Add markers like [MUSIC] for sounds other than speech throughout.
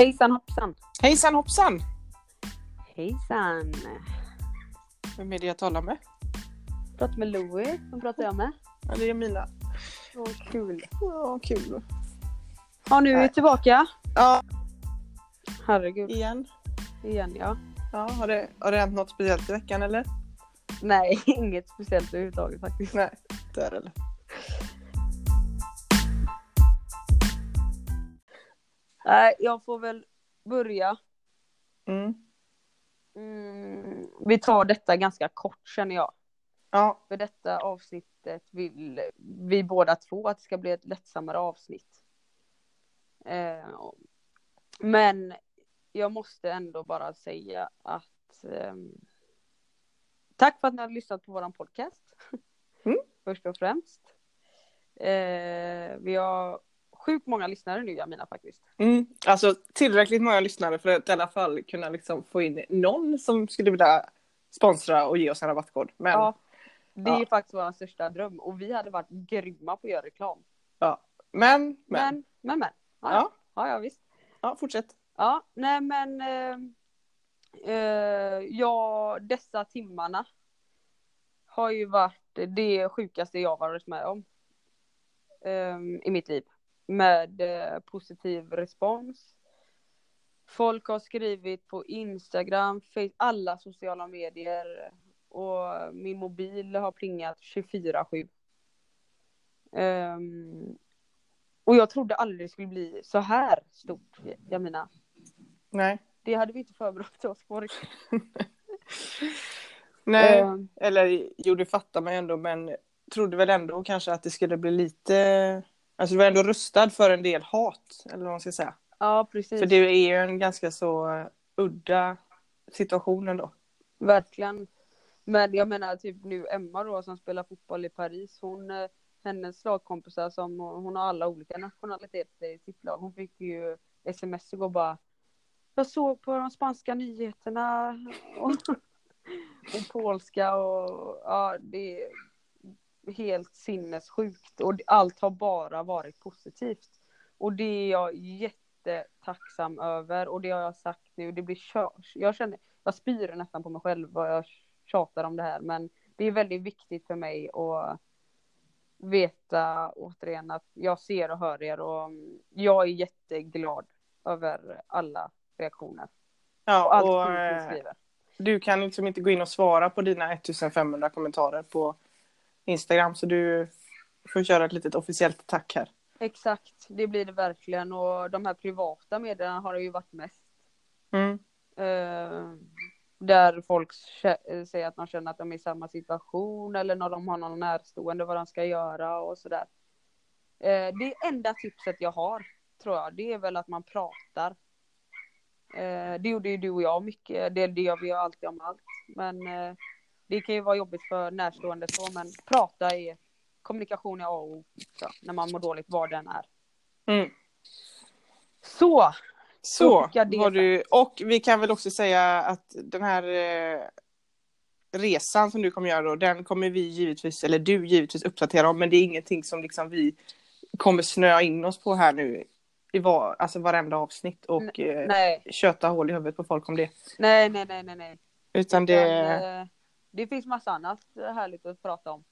Hejsan hoppsan! Hejsan hoppsan! Hejsan! Vem är det jag talar med? Pratar med Louie. Vem pratar jag med? Ja, det är Mina. Åh, kul. Ja, kul. Ja, nu är vi tillbaka. Ja, Herregud. igen. Igen ja. Ja, har, det, har det hänt något speciellt i veckan eller? Nej, [LAUGHS] inget speciellt överhuvudtaget faktiskt. Nej, det är Nej, jag får väl börja. Mm. Mm, vi tar detta ganska kort känner jag. Ja, För detta avsnittet vill vi båda två att det ska bli ett lättsammare avsnitt. Eh, men jag måste ändå bara säga att ehm, tack för att ni har lyssnat på våran podcast. Mm. [LAUGHS] Först och främst. Eh, vi har sjukt många lyssnare nu Jamina faktiskt. mm. alltså tillräckligt många lyssnare för att i alla fall kunna liksom få in någon som skulle vilja sponsra och ge oss en rabattkod. Men Ja, det är ja. faktiskt vår största dröm och vi hade varit grymma på att göra reklam. men, men, Men, men, men. Ja, Ja. ja, ja visst. ja, fortsätt. Ja, nej men eh, eh, ja, dessa timmarna har ju varit det sjukaste jag varit med om eh, i mitt liv. Med eh, positiv respons. Folk har skrivit på Instagram, Facebook, alla sociala medier och min mobil har plingat 24-7. Ehm, och jag trodde aldrig det skulle bli så här stort, jag menar. Nej. Det hade vi inte förberett oss på. [LAUGHS] Nej, Ehm, eller jo det fattar man ju ändå men trodde väl ändå kanske att det skulle bli lite, alltså du var ändå rustad för en del hat eller vad man ska säga. ja, precis. För det är ju en ganska så udda situation ändå. Verkligen. Men jag menar typ nu Emma då som spelar fotboll i Paris. Hon, eh, hennes lagkompisar som hon har alla olika nationaliteter i sitt lag. Hon fick ju sms igår bara. Jag såg på de spanska nyheterna. Och, [LAUGHS] och polska och ja det helt sinnessjukt. Och allt har bara varit positivt. Och det är jag jättetacksam över. Och det har jag sagt nu. Det blir kört. Jag känner jag spyr nästan på mig själv vad jag tjatar om det här men det är väldigt viktigt för mig att veta återigen att jag ser och hör er och jag är jätteglad över alla reaktioner. Ja, Och allt och ni eh, skriver. du kan liksom inte gå in och svara på dina 1500 kommentarer på Instagram så du får köra ett litet officiellt tack här. Exakt, det blir det verkligen och de här privata medierna har det ju varit mest. Mm. Eh, där folk kä- säger att de känner att de är i samma situation eller när de har någon närstående vad de ska göra och sådär. Eh, det enda tipset jag har tror jag det är väl att man pratar. Eh, det gjorde ju du och jag mycket, det, det gör vi ju alltid om allt. Men eh, det kan ju vara jobbigt för närstående så men prata är kommunikation är A och O när man mår dåligt var den är. Mm. Så! Så sagt. du, och vi kan väl också säga att den här eh, resan som du kommer göra då, den kommer vi givetvis, eller du givetvis uppdatera om, men det är ingenting som liksom vi kommer snöa in oss på här nu i var, alltså varenda avsnitt och eh, köta hål i huvudet på folk om det. nej, nej, nej, nej. nej. Utan det, Men, eh, det finns massa annat härligt att prata om.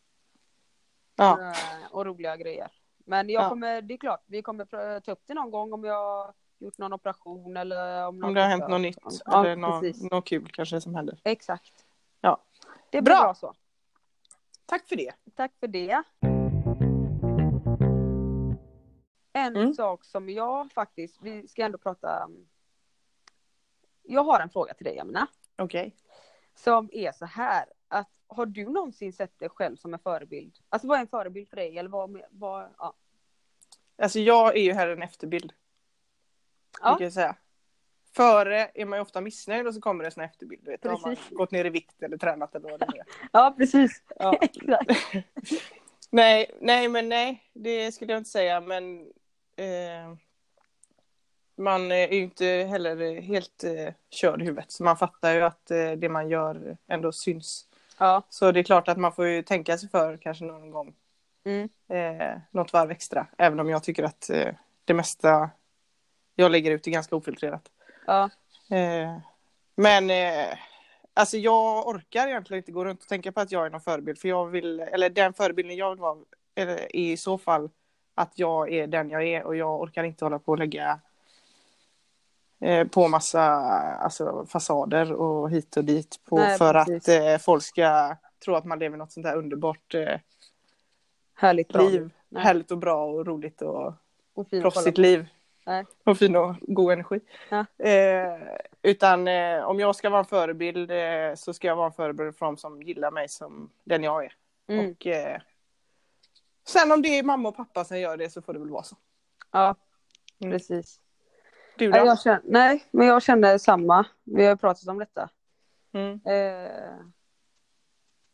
ja, Eh, Och roliga grejer. Men jag Ja. kommer, det är klart, vi kommer ta upp det någon gång om jag har gjort någon operation eller om, om det har hänt något nytt Ja, eller något, något kul kanske som händer. Exakt. Ja. Det blir Bra. bra. så. Tack för det. Tack för det. En Mm. sak som jag faktiskt, vi ska ändå prata Jag har en fråga till dig Amina. Okej. Som är så här att har du någonsin sett dig själv som en förebild? Alltså vad är en förebild för dig? Eller vad, vad ja. Alltså jag är ju här en efterbild. Ja. Brukar jag säga. Före är man ju ofta missnöjd och så kommer det en efterbild. Du vet, Då har man Precis. gått ner i vikt eller tränat eller vad det är. [LAUGHS] ja, precis. Ja. [LAUGHS] [LAUGHS] Nej, nej men nej, det skulle jag inte säga men eh, man är ju inte heller helt eh, körd i huvudet så man fattar ju att eh, det man gör ändå syns. Ja. Så det är klart att man får ju tänka sig för kanske någon gång Mm. eh, något varv extra även om jag tycker att eh, det mesta jag lägger ut det ganska ofiltrerat. Ja. Eh, men eh, alltså jag orkar egentligen inte gå runt och tänka på att jag är någon förebild. För jag vill, eller den förebilden jag vill vara är i så fall att jag är den jag är och jag orkar inte hålla på och lägga eh, på massa alltså, fasader och hit och dit på, Nej, för precis. att eh, folk ska tro att man lever något sånt här underbart eh, Härligt bra. liv. Nej. Härligt och bra och roligt och Och proffsigt liv. Nej. Och fin och god energi. Ja. Eh, utan eh, om jag ska vara en förebild eh, så ska jag vara en förebild för de som gillar mig som den jag är. Mm. Och eh, sen om det är mamma och pappa som gör det så får det väl vara så. Ja, Mm. precis. Du Nej, då? jag känner, nej, men jag känner samma. Vi har ju pratat om detta. Mm. Eh,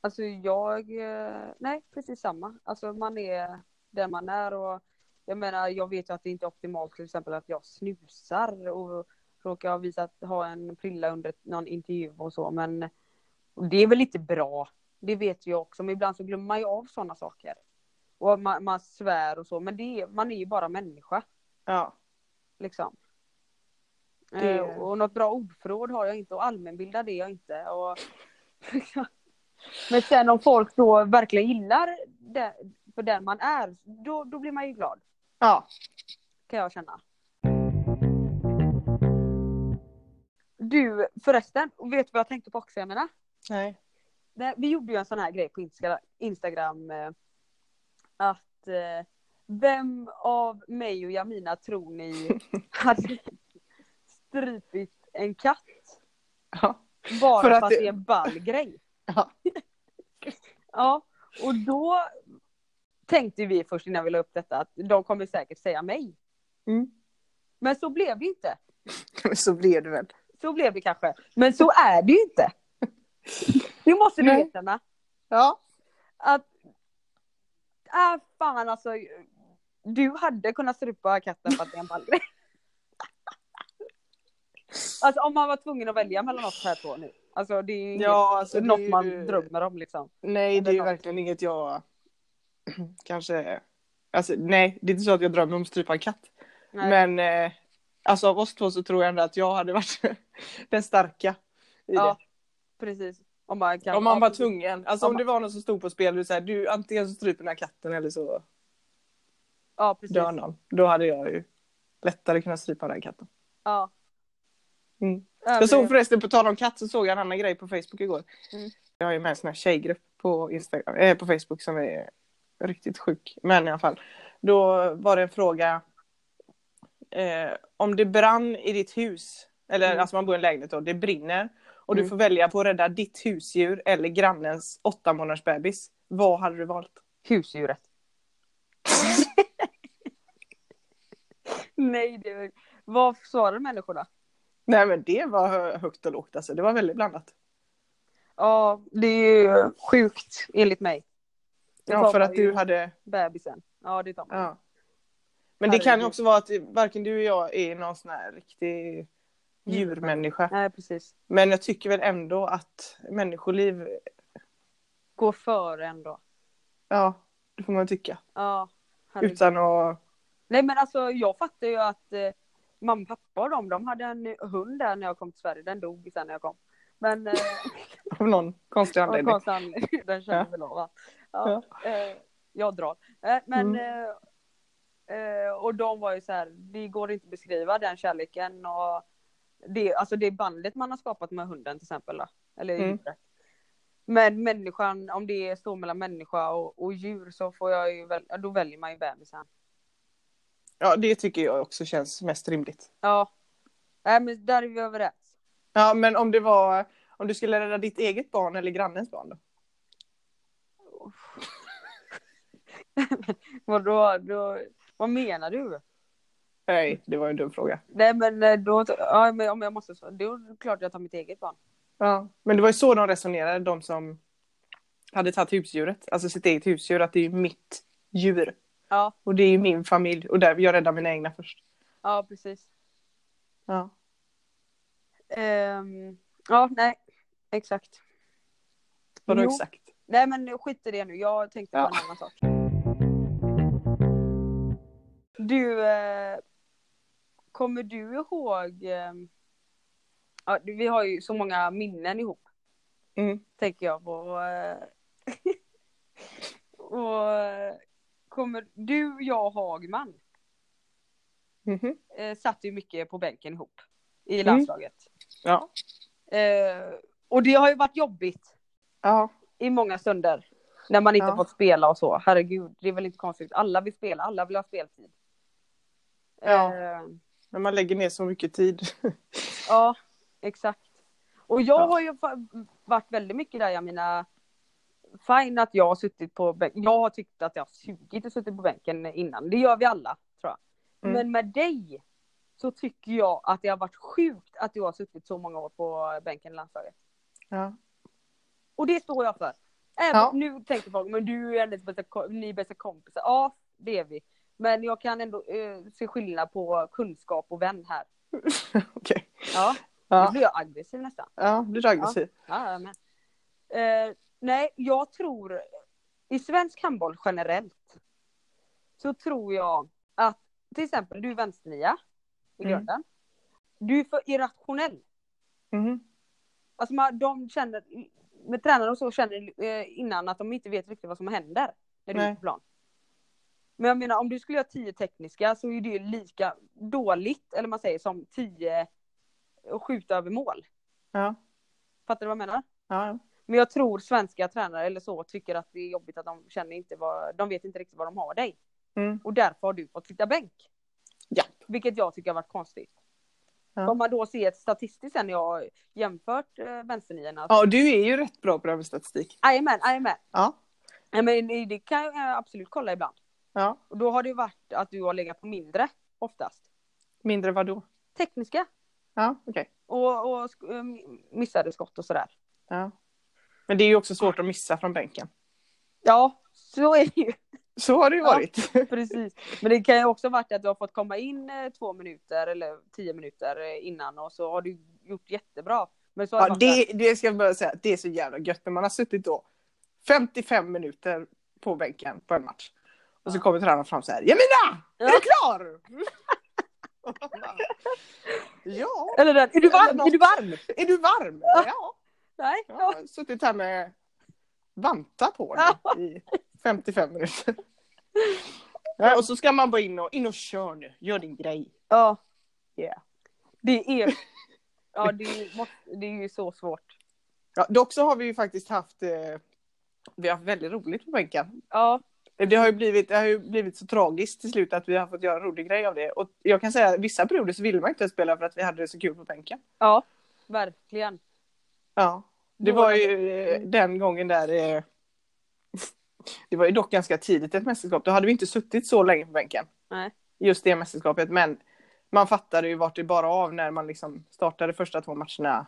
alltså jag, eh, nej precis samma. Alltså man är den man är och jag menar jag vet ju att det inte är optimalt till exempel att jag snusar och råkar ha visat ha en prilla under någon intervju och så men det är väl inte bra. Det vet jag också men ibland så glömmer man ju av sådana saker. Och man, man svär och så men det är, man är ju bara människa Ja. liksom. Det- Eh, och något bra ordförråd har jag inte och allmänbildad är jag inte. Och... [LAUGHS] Men sen om folk då verkligen gillar det, för den man är, då, då blir man ju glad. ja. Kan jag känna. Du förresten, vet du vad jag tänkte på också menar? Nej. Nej, Vi gjorde ju en sån här grej på Insta- Instagram. eh, Att eh, vem av mig och Jamina tror ni [LAUGHS] hade strypit en katt? Ja. Bara För för att att, det- det är en ball grej. [LAUGHS] Ja. Ja, och då tänkte vi först innan vi la upp detta att de kommer säkert säga mig. Mm. Men så blev det inte. [LAUGHS] så blev det väl. Så blev det kanske. Men så är det ju inte. [LAUGHS] Det måste du erkänna. Ja. Att, äh, fan alltså. Du hade kunnat strypa katten för att det är en ballgrej. Alltså om man var tvungen att välja mellan oss här två nu. Alltså det är ju inget, Ja, alltså något ju- man drömmer om liksom. Nej, det är ju verkligen inget jag [CLEARS THROAT] kanske... Alltså nej, det är inte så att jag drömmer om att strypa en katt. Nej. Men eh, alltså av oss två så tror jag ändå att jag hade varit [LAUGHS] den starka i Ja, det. precis. Om man, kan, Om man var tvungen. Alltså Om om man- det var något som stod på spel, du, så här, du antingen så stryper den här katten eller så Ja, precis. dör någon. Då hade jag ju lättare kunnat strypa den här katten. Ja. Mm. Ja, Jag såg förresten, på tal om katt, så såg jag en annan grej på Facebook igår. Mm. Jag har ju med en sån här tjejgrupp på, Instagram, eh, på Facebook som är riktigt sjuk. Men i alla fall. Då var det en fråga. Eh, om det brann i ditt hus, eller Mm. alltså man bor i en lägenhet då, det brinner. Och du Mm. får välja på att rädda ditt husdjur eller grannens åtta månaders bebis. Vad hade du valt? Husdjuret. [LAUGHS] Nej, det var... Vad svarade människorna? Nej men det var hö- högt och lågt alltså. Det var väldigt blandat. Ja, det är ju sjukt enligt mig. Det Ja för att du hade Bebisen. Ja, det tar man. Ja. Men det kan ju också vara att varken du och jag är någon sån här riktig djurmänniska. Nej, precis. Men jag tycker väl ändå att människoliv, Gå före ändå. ja, det får man tycka. Ja. herregud. Utan att, Nej, men alltså jag fattar ju att eh, mamma, pappa och de, de hade en hund där när jag kom till Sverige. Den dog sen när jag kom. Men eh, [LAUGHS] av någon konstig anledning. konstig anledning. Den känner Ja. väl av va? Ja. Eh, jag drar. Eh, men Mm. eh, eh, och de var ju så här, det går inte att beskriva den kärleken och det, alltså det bandet man har skapat med hunden till exempel. Då, eller Mm. djuret. Men människan, om det står mellan människa och, och djur så får jag ju väl, då väljer man ju bebisen. Ja, det tycker jag också känns mest rimligt. Ja. Nej men där är vi överens. Ja, men om det var, om du skulle rädda ditt eget barn eller grannens barn då? [LAUGHS] Vadå, då, vad menar du? Nej, det var en dum fråga. Nej men eh, då, ja, men om jag måste svara, då är det klart jag tar mitt eget barn. Ja, men det var ju så de resonerade, de som hade tagit husdjuret, alltså sitt eget husdjur, att det är mitt djur. Ja, Och det är ju min familj och där jag räddar mina egna först. ja precis. Ja. Ehm, ja, nej, exakt. Vadå Jo. exakt? Nej men skit i det nu, jag tänkte på Ja. en annan sak. Du, eh, kommer du ihåg, eh, ja, vi har ju så många minnen ihop, Mm. tänker jag på. eh, [LAUGHS] och eh, kommer du, jag Hagman Mhm. eh, satt ju mycket på bänken ihop i Mm. landslaget. Ja. Eh, och det har ju varit jobbigt Ja. i många stunder. När man inte Ja. fått spela och så. Herregud, det är väl inte konstigt. Alla vill spela, alla vill ha speltid. Ja. Eh, Men man lägger ner så mycket tid. [LAUGHS] ja, exakt. Och jag Ja. har ju varit väldigt mycket där, jag menar. Fine att jag har suttit på bänken. Jag har tyckt att jag har sugit och suttit på bänken innan. Det gör vi alla, tror jag. Mm. Men med dig så tycker jag att det har varit sjukt att du har suttit så många år på bänken i landslaget. Ja. Och det står jag för. Även, Ja. Nu tänker folk, men du är hennes bästa, ni är bästa kompisar. Ja, det är vi. Men jag kan ändå eh, se skillnad på kunskap och vän här. [LAUGHS] Okej. Ja, nu Ja. blir jag aggressiv nästan. Ja, blir du aggressiv? Ja, ja, men. Eh, nej, jag tror i svensk handboll generellt så tror jag att till exempel du är vänsternia i Mm. grunden. Du är för irrationell. Mhm. Alltså man, de känner, med tränare och så känner eh, innan att de inte vet riktigt vad som händer när du är Nej. på plan. Men jag menar om du skulle göra 10 tekniska så är det ju lika dåligt, eller man säger som 10 och skjuta över mål. Ja. Fattar du vad jag menar? Ja. Men jag tror svenska tränare eller så tycker att det är jobbigt att de känner inte vad, de vet inte riktigt vad de har dig. Mm. Och därför har du fått sitta bänk. Ja. Vilket jag tycker har varit konstigt. Ja. Om man då ser statistiskt sen jag har jämfört eh, vänsterniorna. ja, du är ju rätt bra på det här med statistik. Jajamän, jajamän. Ja. Ja, men det kan jag absolut kolla ibland. Ja. Och då har det varit att du har legat på mindre oftast. Mindre vad då? Tekniska. Ja, okej. Och, och sk- um, missade skott och sådär. Ja. Men det är ju också svårt att missa från bänken. Ja, så är det ju. Så har det ju Ja. varit. [LAUGHS] Precis. Men det kan ju också varit att du har fått komma in eh, två minuter eller tio minuter eh, innan och så har du gjort jättebra. Men så Ja, det, det ska jag bara säga, det är så jävla gött när man har suttit då 55 minuter på bänken på en match. Och så Ja. kommer tränaren fram så här, Jamina! Är Ja. du klar? [LAUGHS] [LAUGHS] Ja, Eller den, är du varm? Är du varm? är du varm? Ja. Nej? Jag Ja. har suttit här med vantar på nu i 55 minuter. Ja, och så ska man bara in och, in och kör nu, gör din grej. ja. Yeah. Det är... Ja, det är, det är ju så svårt. Ja, dock så har vi ju faktiskt haft, eh, vi har haft väldigt roligt på bänken. Ja, Det har ju blivit, det har ju blivit så tragiskt till slut att vi har fått göra en rolig grej av det. Och jag kan säga att vissa perioder så ville man inte spela för att vi hade det så kul på bänken. ja. Verkligen. Ja. Det var ju eh, den gången där eh, Det var ju dock ganska tidigt ett mästerskap. Då hade vi inte suttit så länge på bänken. Nej. Just det mästerskapet. Men man fattade ju vart det bara av när man liksom startade första två matcherna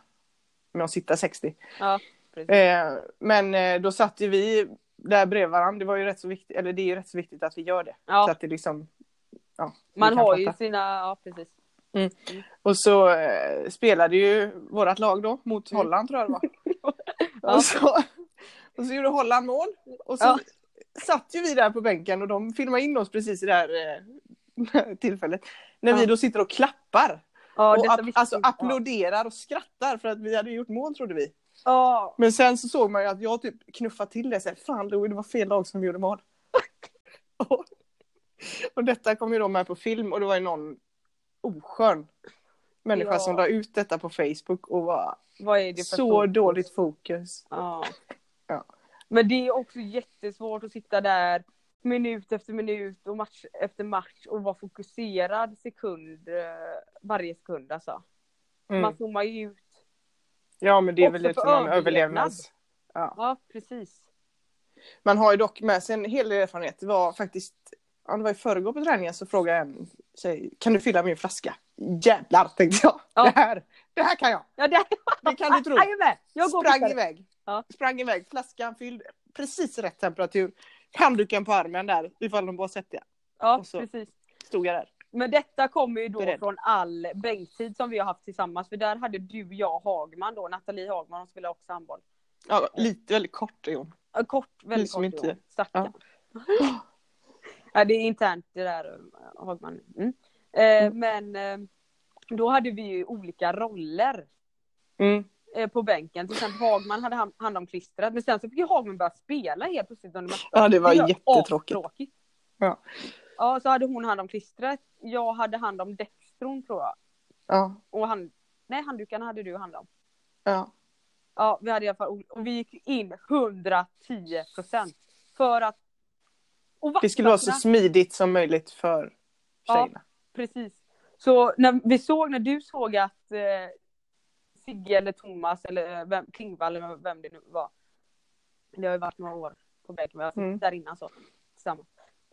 med att sitta 60. Ja. Eh, men då satt ju vi där bredvid varandra. Det var ju rätt så viktigt, eller det är ju rätt så viktigt att vi gör det. Så Ja, att det liksom, ja, man har ju fatta. sina, ja precis. Och så eh, spelade ju vårat lag då mot Mm. Holland tror jag det var. [LAUGHS] Ja. och, så, och så gjorde Holland mål. Och så Ja. satt ju vi där på bänken och de filmade in oss precis i det här eh, [LAUGHS] tillfället. När vi Ja. då sitter och klappar. Ja, och detta ap- visste alltså applåderar och skrattar för att vi hade gjort mål trodde vi. Ja, Men sen så såg man ju att jag typ knuffade till det. Så här, Fan Louie, det var fel lag som gjorde mål. [LAUGHS] och, och detta kom ju då med på film och det var ju någon oskön människa Ja. som la ut detta på Facebook och var vad är det för så fokus? dåligt fokus. Ja. Ja. Men det är också jättesvårt att sitta där minut efter minut och match efter match och vara fokuserad sekund, eh, varje sekund alltså. Mm. Man zoomar ju ut. Ja men det är Också väl lite överlevnad. överlevnads... Ja. Ja, precis. Man har ju dock med sig en hel del erfarenhet. Det var faktiskt, ja, det var i förrgår på träningen så frågade en kan du fylla min flaska? Jävlar tänkte jag. Ja. Det, här, det här kan jag. Ja, det... Det kan du tro. [LAUGHS] Jag går Sprang iväg. Ja. Sprang iväg, flaskan fylld, precis rätt temperatur. Handduken på armen där, ifall de bara sett det. Ja, Och så- precis. Stod jag där. Men detta kommer ju då Beredd. från all bänktid som vi har haft tillsammans. För där hade du, jag, Hagman då, Nathalie Hagman, hon spelade också handboll. Ja, lite väldigt kort är hon. Kort, väldigt kort. Inte... Stackarn. Ja. Det är internt det där, eh, Hagman. Mm. Eh, Men, eh, då hade vi ju olika roller Mm. eh, på bänken. Till exempel Hagman hade hand, hand om klistret, men sen så fick ju Hagman börja spela helt plötsligt under matchen. Ja, det var Det var jättetråkigt. Ja. Ja, så hade hon hand om klistret. Jag hade hand om dextron tror jag. Ja, Och han, nej, handdukarna hade du hand om. ja. Ja, vi hade i alla fall, och vi gick in 110 procent. För att... Det skulle vara så smidigt som möjligt för Ja. tjejerna. Precis. Så när vi såg, när du såg att eh, Sigge eller Thomas eller vem, Klingvall eller vem det nu var. Det har ju varit några år på väg, suttit Mm. där innan så. Tillsammans.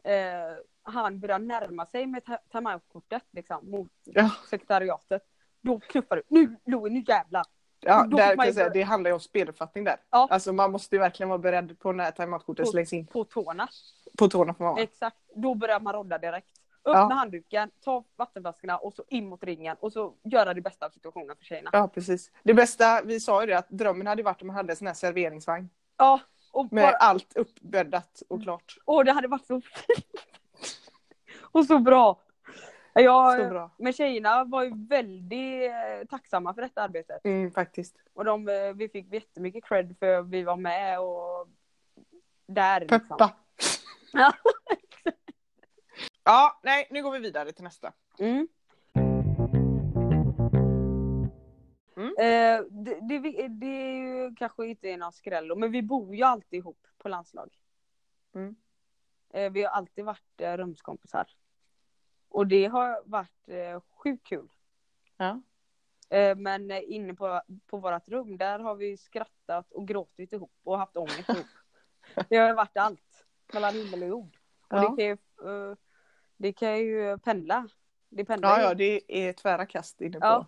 Eh, han började närma sig med timeout-kortet liksom mot Ja. sekretariatet. Då knuffade du. Nu Louie, nu jävlar. Ja, där kan jag säga, det handlar ju om speluppfattning där. Ja. Alltså man måste ju verkligen vara beredd på när timeoutkortet slängs in. På tårna. På tårna får man vara. Exakt. Då börjar man rodda direkt. Upp Ja. med handduken, ta vattenflaskorna och så in mot ringen och så göra det bästa av situationen för tjejerna. Ja, precis. Det bästa, vi sa ju det, att drömmen hade varit om man hade en sån här serveringsvagn. Ja, och, Med bara, allt uppbäddat och klart. och det hade varit så fint. och så bra. Jag, Så bra. Men tjejerna var ju väldigt eh, tacksamma för detta arbetet. Mm, faktiskt. Och de, eh, vi fick jättemycket cred för att vi var med och där. Liksom. Ja. Ja, nej, nu går vi vidare till nästa. Mm. Mm. Eh, det, det, det är ju kanske inte någon skräll, men vi bor ju alltid ihop på landslag. Mm. Eh, vi har alltid varit eh, rumskompisar. Och det har varit eh, sjukt kul. Ja. Eh, men inne på, på vårt rum, där har vi skrattat och gråtit ihop och haft ångest ihop. [LAUGHS] Det har varit allt mellan himmel och jord. Och Ja. det, kan ju, eh, det kan ju pendla. Det pendlar Ja, ju. ja, det är tvära kast inne på Ja.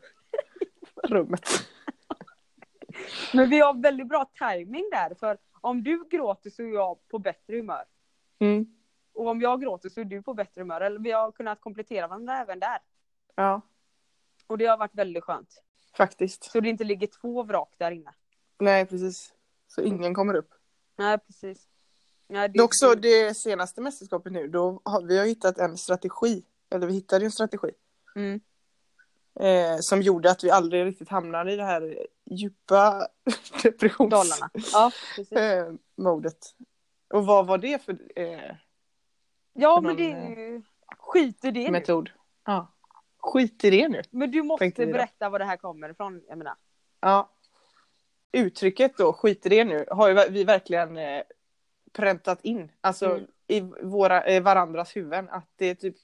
[LAUGHS] rummet. [LAUGHS] Men vi har väldigt bra timing där för om du gråter så är jag på bättre humör. Mm. Och om jag gråter så är du på bättre humör. Eller vi har kunnat komplettera varandra även där. Ja, Och det har varit väldigt skönt. faktiskt. Så det inte ligger två vrak där inne. Nej, precis. Så ingen kommer upp. Nej precis. Nej, det, Dock så det senaste mästerskapet nu, då har vi har hittat en strategi. Eller vi hittade en strategi. Mm. Eh, som gjorde att vi aldrig riktigt hamnade i det här djupa [LAUGHS] depressions... Dalarna. Ja. Eh, modet. Och vad var det för eh, Ja för men det är ju... Skit i det nu. metod? Ja. Skit i det nu. Men du måste berätta var det här kommer ifrån. Jag menar. Ja. Uttrycket då, skit i det nu, har vi verkligen eh, präntat in. Alltså Mm. i våra, eh, varandras huvuden. Att det är typ,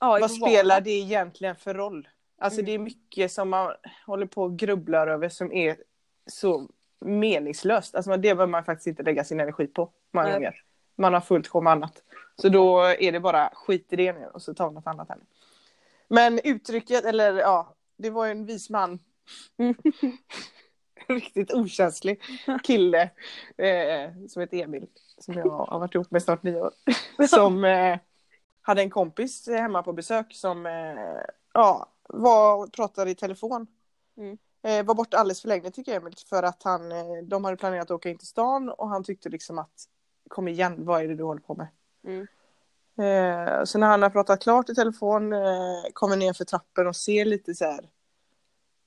Ja, i vad spelar det egentligen för roll? Alltså Mm. det är mycket som man håller på och grubblar över som är så meningslöst. Alltså det behöver man faktiskt inte lägga sin energi på många Nej. gånger. Man har fullt sjå med annat. Så då är det bara skit i det nu och så tar vi något annat här. Men uttrycket, eller ja, det var ju en vis man. [LAUGHS] [LAUGHS] Riktigt okänslig kille eh, som heter Emil. Som jag har varit ihop med snart nio år. Som eh, hade en kompis hemma på besök som eh, ja, var, pratade i telefon. Mm. Eh, var borta alldeles för länge tycker Emil. För att han, eh, de hade planerat att åka in till stan och han tyckte liksom att kom igen, vad är det du håller på med? Mm. Eh, så när han har pratat klart i telefon kommer ner för trappen och ser lite så här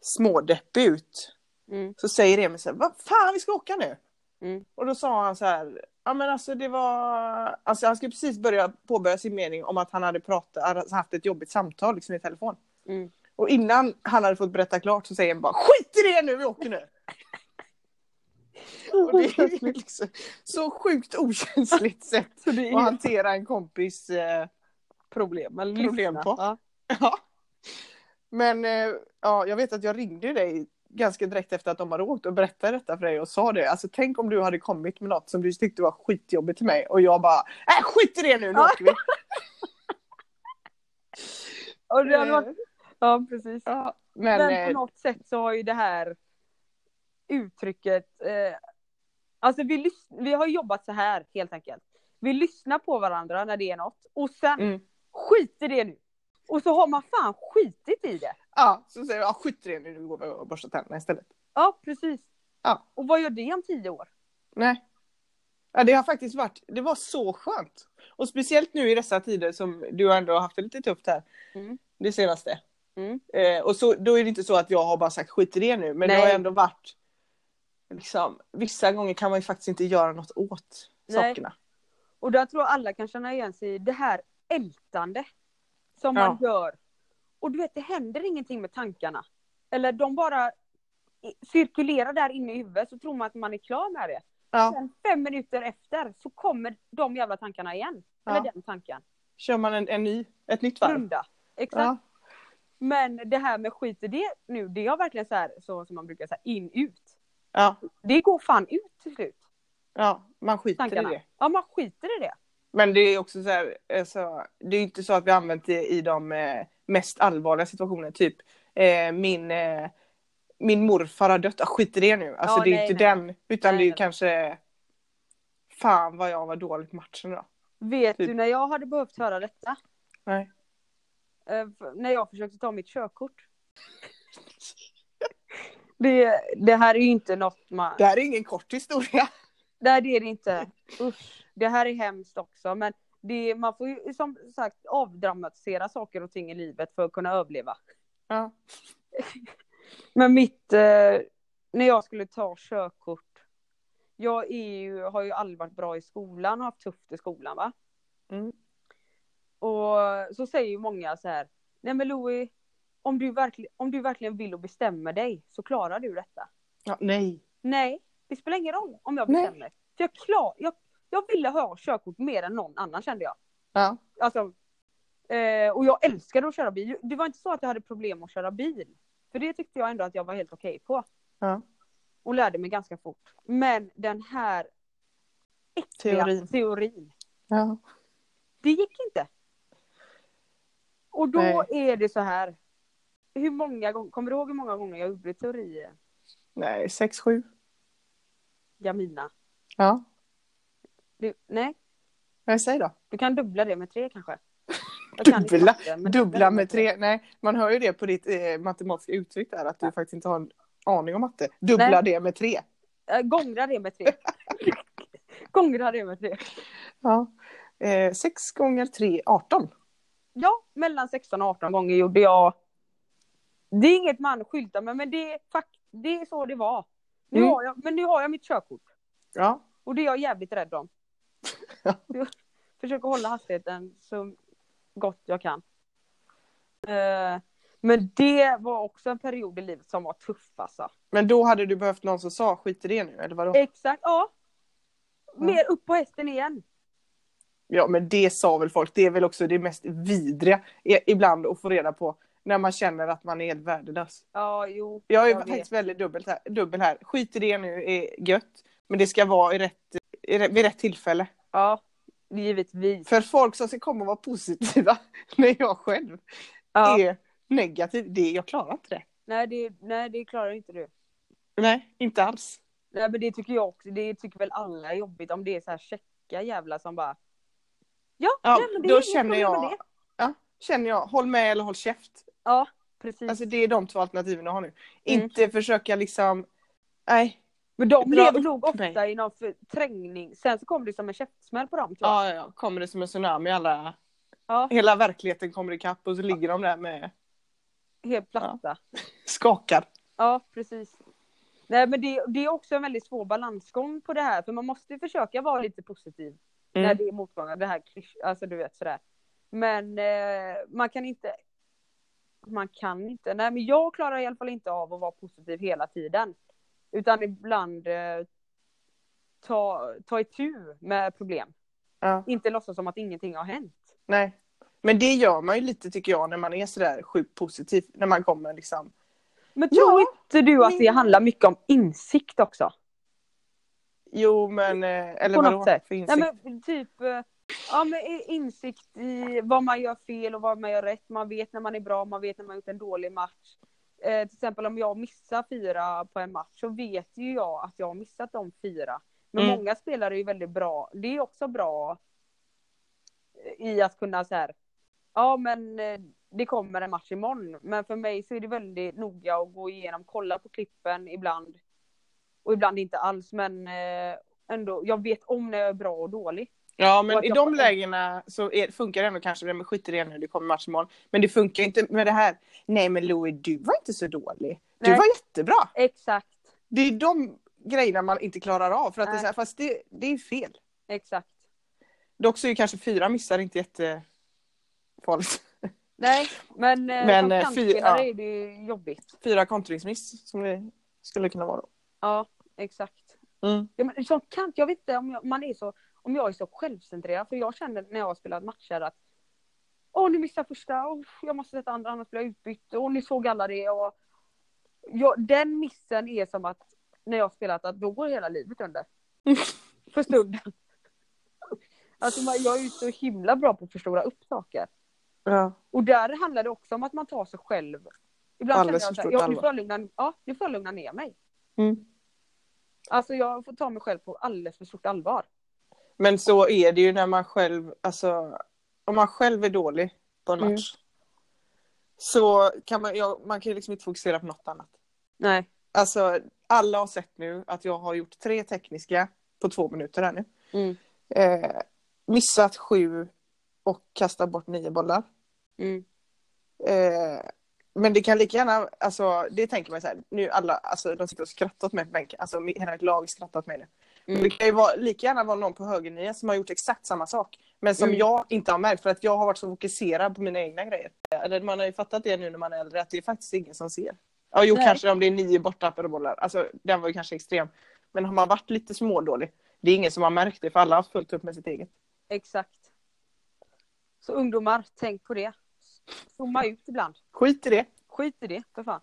smådeppig ut. Mm. Så säger Emil så här, vad fan vi ska åka nu? Mm. Och då sa han så här, ja men alltså det var, alltså han skulle precis börja påbörja sin mening om att han hade pratat, haft ett jobbigt samtal liksom i telefon. Mm. Och innan han hade fått berätta klart så säger han bara, skit i det nu, vi åker nu! [LAUGHS] Och det är liksom så sjukt okänsligt [LAUGHS] sätt att hantera en kompis eh, problem. Eller problem på. Ja. [LAUGHS] Ja. Men eh, ja, jag vet att jag ringde dig ganska direkt efter att de hade åkt och berättade detta för dig och sa det. Alltså tänk om du hade kommit med något som du tyckte var skitjobbigt till mig och jag bara, äh skit i det nu, nu åker vi. [LAUGHS] Och det hade varit... Ja precis. Ja, men, Men, eh, på något sätt så har ju det här uttrycket, eh, alltså vi, lys- vi har jobbat så här helt enkelt. Vi lyssnar på varandra när det är något och sen mm, skit i det nu. Och så har man fan skitit i det. Ja, så säger jag, ja, skit i det nu, nu går vi och borstar tänderna istället. Ja precis. Ja. Och vad gör det om tio år? Nej. Ja, det har faktiskt varit, det var så skönt. Och speciellt nu i dessa tider som du ändå har haft det lite tufft här. Mm. Det senaste. Mm. Eh, och så, då är det inte så att jag har bara sagt skit i det nu, men det Nej. har ändå varit liksom, vissa gånger kan man ju faktiskt inte göra något åt Nej. sakerna. Och där tror jag alla kan känna igen sig i det här ältande som man gör. Och du vet, det händer ingenting med tankarna. Eller de bara cirkulerar där inne i huvudet så tror man att man är klar med det. Ja. Sen fem minuter efter så kommer de jävla tankarna igen. Ja. Eller den tanken. Kör man en, en ny, ett nytt varv. Runda. Exakt. Ja. Men det här med skit i det nu, det har verkligen så här, så som man brukar säga, in ut. Ja. Det går fan ut till slut. ja, man skiter Tankarna. i det. Ja, man skiter i det. Men det är också så här, alltså, det är inte så att vi använt det i de eh, mest allvarliga situationerna. Typ eh, min, eh, min morfar har dött, ah, skit i det nu. Alltså Ja, det är nej, inte nej. den, utan Nej, det är kanske Fan vad jag var dålig på matchen då. Vet Typ. du när jag hade behövt höra detta? Nej. Eh, när jag försökte ta mitt körkort. [LAUGHS] Det, det här är ju inte något man... Det här är ingen kort historia. Nej det är det inte. Usch. Det här är hemskt också men det, man får ju som sagt avdramatisera saker och ting i livet för att kunna överleva. Ja. [LAUGHS] Men mitt, eh, när jag skulle ta körkort. Jag ju, har ju aldrig varit bra i skolan och haft tufft i skolan va. Mm. Och så säger ju många så här. Nej men Louis, om du, om du verkligen vill och bestämmer dig så klarar du detta. ja. Nej. Nej, det spelar ingen roll om jag Nej. bestämmer. För jag, klar, jag, jag ville ha körkort mer än någon annan kände jag. Ja. Alltså, eh, och jag älskade att köra bil. Det var inte så att jag hade problem att köra bil. För det tyckte jag ändå att jag var helt okej på. Ja. Och lärde mig ganska fort. Men den här äckliga Teorin. teorin Ja. det gick inte. Och då Nej. är det så här. Hur många gånger, kommer du ihåg hur många gånger jag gjorde teorier? Nej, sex, sju. Jamina. Ja. Du, nej, Vad säger då? du kan dubbla det med tre kanske. [LAUGHS] Kan inte Dubbla, men dubbla med tre. Nej, man hör ju det på ditt eh, matematiska uttryck där att du faktiskt inte har en aning om matte. Dubbla Nej. det med tre. Äh, gångra det med tre. [LAUGHS] gångra det med tre. Ja. Eh, sex gånger tre, 18. Ja, mellan 16 och 18 gånger gjorde jag. Det är inget man skyltar med, men det är, det är så det var. Nu Mm. har jag, men nu har jag mitt körkort. Ja. Och det är jag jävligt rädd om. Jag försöker hålla hastigheten så gott jag kan. Eh, Men det var också en period i livet som var tuff alltså. Men då hade du behövt någon som sa skit i det nu, eller vadå? Exakt, ja. Mer upp på hästen igen. Ja, men det sa väl folk. Det är väl också det mest vidriga ibland att få reda på när man känner att man är helt värdelös. Ja, jo. Jag är Jag faktiskt vet. väldigt dubbelt här, dubbel här. Skit i det nu är gött. Men det ska vara i rätt, vid rätt tillfälle. Ja, givetvis. För folk som ska komma och vara positiva [LAUGHS] när jag själv Ja. är negativ, det, jag klarar inte det. Nej, det, nej, det klarar inte du. Nej, inte alls. Nej, men det tycker jag också. Det tycker väl alla är jobbigt om det är så här checka jävlar som bara. Ja, Ja, nej, men det är då inget känner jag, ja, känner jag, håll med eller håll käft. Ja, precis. Alltså det är de två alternativen jag har nu. Mm. Inte försöka liksom, nej. Men de upp nog ofta mig. i någon förträngning. Sen så kommer det som en käftsmäll på dem. Ja, ja, ja, kommer det som en tsunami, alla, Ja, hela verkligheten kommer ikapp och så ligger de där med helt platta. [LAUGHS] skakar. Ja, precis. Nej, men det, det är också en väldigt svår balansgång på det här. För man måste ju försöka vara lite positiv. När Mm. det är motgångar. Det här alltså du vet sådär. Men eh, man kan inte. Man kan inte. Nej, men jag klarar i alla fall inte av att vara positiv hela tiden. Utan ibland eh, ta, ta itu med problem. Ja, Inte låtsas som att ingenting har hänt. nej. Men det gör man ju lite tycker jag när man är sådär sjukt positiv. När man kommer liksom. Men tror Ja, inte du att det men- handlar mycket om insikt också? Jo men, eh, eller På vadå? något sätt. För Nej insikt? men typ eh, ja, men insikt i vad man gör fel och vad man gör rätt. Man vet när man är bra, man vet när man har gjort en dålig match. Eh, till exempel om jag missar fyra på en match så vet ju jag att jag har missat de fyra. Men Mm. många spelare är ju väldigt bra. Det är också bra i att kunna så här. Ja men eh, det kommer en match imorgon. Men för mig så är det väldigt noga att gå igenom, kolla på klippen ibland. Och ibland inte alls men eh, ändå, jag vet om när jag är bra och dålig. Ja, men i de lägena så är, funkar det ändå kanske, men skit i det nu, det kommer match imorgon. Men det funkar inte med det här. Nej men Louis, du var inte så dålig. Du Nej. var jättebra. Exakt, Det är de grejerna man inte klarar av. För att det är så här, fast det, det är fel. exakt. Dock så är ju kanske fyra missar inte jättefarligt. Nej, men, eh, [LAUGHS] Men, som eh, fy- kantspelare ja. är det ju jobbigt. Fyra kontringsmiss som det skulle kunna vara. då. Ja, exakt. Mm. Ja, men som kant, jag vet inte om jag, man är så, om jag är så självcentrerad, för jag känner när jag har spelat matcher att Åh, ni missar första, oh, jag måste sätta andra, annars blir jag utbytt, och ni såg alla det. Och, ja, den missen är som att när jag har spelat, att då går hela livet under. [LAUGHS] För stunden. Alltså man, jag är ju så himla bra på att förstora upp saker. Ja. Och där handlar det också om att man tar sig själv. Ibland Alldeles känner jag här, ja, nu får jag lugna, ja, nu får jag lugna ner mig. Mm. Alltså jag får ta mig själv på alldeles för stort allvar. Men så är det ju när man själv, alltså om man själv är dålig på en Mm. match. Så kan man, ja, man kan ju liksom inte fokusera på något annat. Nej. Alltså alla har sett nu att jag har gjort tre tekniska på två minuter här nu. Mm. Eh, missat sju och kastat bort nio bollar. Mm. Eh, men det kan lika gärna, alltså det tänker man så här, nu alla, alltså de sitter och skrattar åt mig på bänken, alltså hela mitt lag skrattar åt mig nu. Mm. Det kan ju vara, lika gärna vara någon på högernia som har gjort exakt samma sak. Men som Mm. jag inte har märkt för att jag har varit så fokuserad på mina egna grejer. Eller man har ju fattat det nu när man är äldre att det är faktiskt ingen som ser. Ja jo Nej. kanske om det är nio borttappade bollar, alltså den var ju kanske extrem. Men har man varit lite smådålig, det är ingen som har märkt det för alla har fullt upp med sitt eget. Exakt. Så ungdomar, tänk på det. Zooma ut ibland. Skit i det. Skit i det, för fan.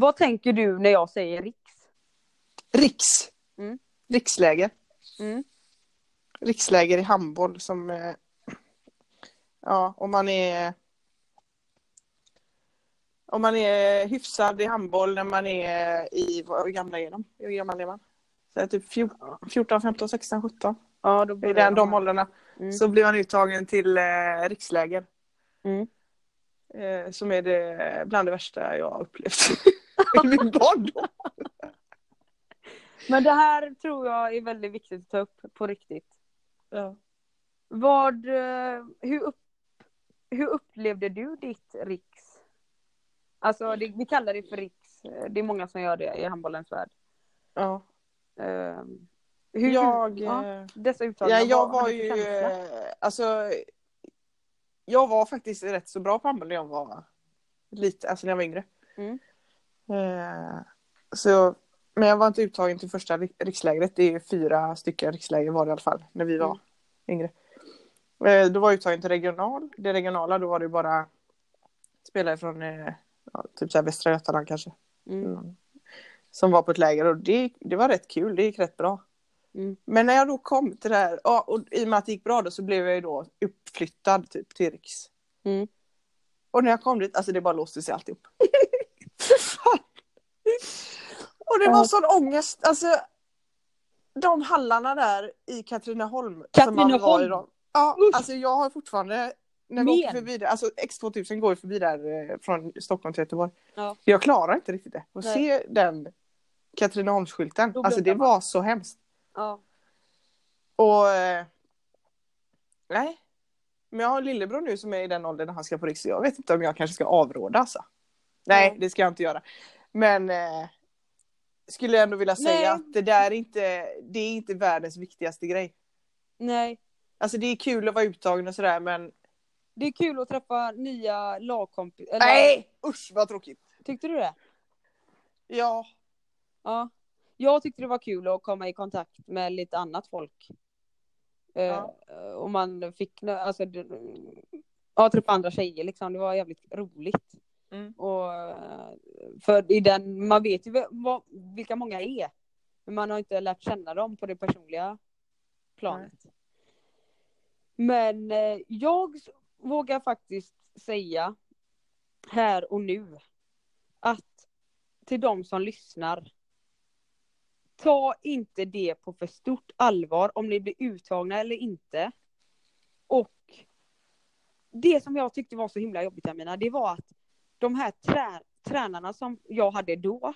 Vad tänker du när jag säger riks? Riks. Mm. Riksläger. Mm. riksläger i handboll som eh, ja, om man är om man är hyfsad i handboll när man är i, hur gamla är de? Hur gammal är man? Så här, typ 14, 14, 15, 16, 17. Ja, då I den, de åldrarna. Mm. Så blir man uttagen till eh, riksläger. Mm. Eh, som är det bland det värsta jag har upplevt [LAUGHS] i min barndom. Men det här tror jag är väldigt viktigt att ta upp på riktigt. Ja. Vad, eh, hur, upp, hur upplevde du ditt riks? Alltså det, vi kallar det för riks. Det är många som gör det i handbollens värld. Ja. Eh, hur, Jag, ja, eh, dessa uttalanden. Ja, jag var du ju, känsla? eh, alltså, jag var faktiskt rätt så bra på handboll när jag var lite, alltså när jag var yngre. Mm. Eh, så, men jag var inte uttagen till första rik- rikslägret, det är fyra stycken riksläger var det i alla fall, när vi var Mm. yngre. Eh, då var jag uttagen till regional, det regionala då var det bara spelare från eh, ja, typ så här Västra Götaland kanske. Mm. Mm. Som var på ett läger och det, det var rätt kul, det gick rätt bra. Mm. Men när jag då kom till det här, ja, och i och med att det gick bra då så blev jag ju då uppflyttad typ till Riks. Mm. Och när jag kom dit, alltså det bara låste sig alltihop. [LAUGHS] Och det var Ja. sån ångest, alltså de hallarna där i Katrineholm. som man var i Katrineholm? Ja, Usch. alltså jag har fortfarande när vi åker förbi där, alltså X2000 går ju förbi där eh, från Stockholm till Göteborg. Ja. Jag klarar inte riktigt det. Och Nej. se den Katrineholmsskylten, alltså det var så hemskt. Ja. Och eh, nej. Men jag har en lillebror nu som är i den åldern när han ska på riks. Jag vet inte om jag kanske ska avråda alltså. Nej, Nej. det ska jag inte göra. Men eh, skulle jag ändå vilja säga Nej. att det där är inte, det är inte världens viktigaste grej. Nej, Alltså det är kul att vara uttagen och sådär men det är kul att träffa nya lagkompisar. nej! Usch vad tråkigt. Tyckte du det? Ja. Ja. Jag tyckte det var kul att komma i kontakt med lite annat folk. Eh, Ja. Och man fick, alltså, ja, träffa andra tjejer liksom. Det var jävligt roligt. Mm. Och, för i den, man vet ju vad, vilka många är. Men man har inte lärt känna dem på det personliga planet. Men eh, jag vågar faktiskt säga här och nu att till de som lyssnar ta inte det på för stort allvar om ni blir uttagna eller inte. Och det som jag tyckte var så himla jobbigt Amina, det var att de här trä- tränarna som jag hade då,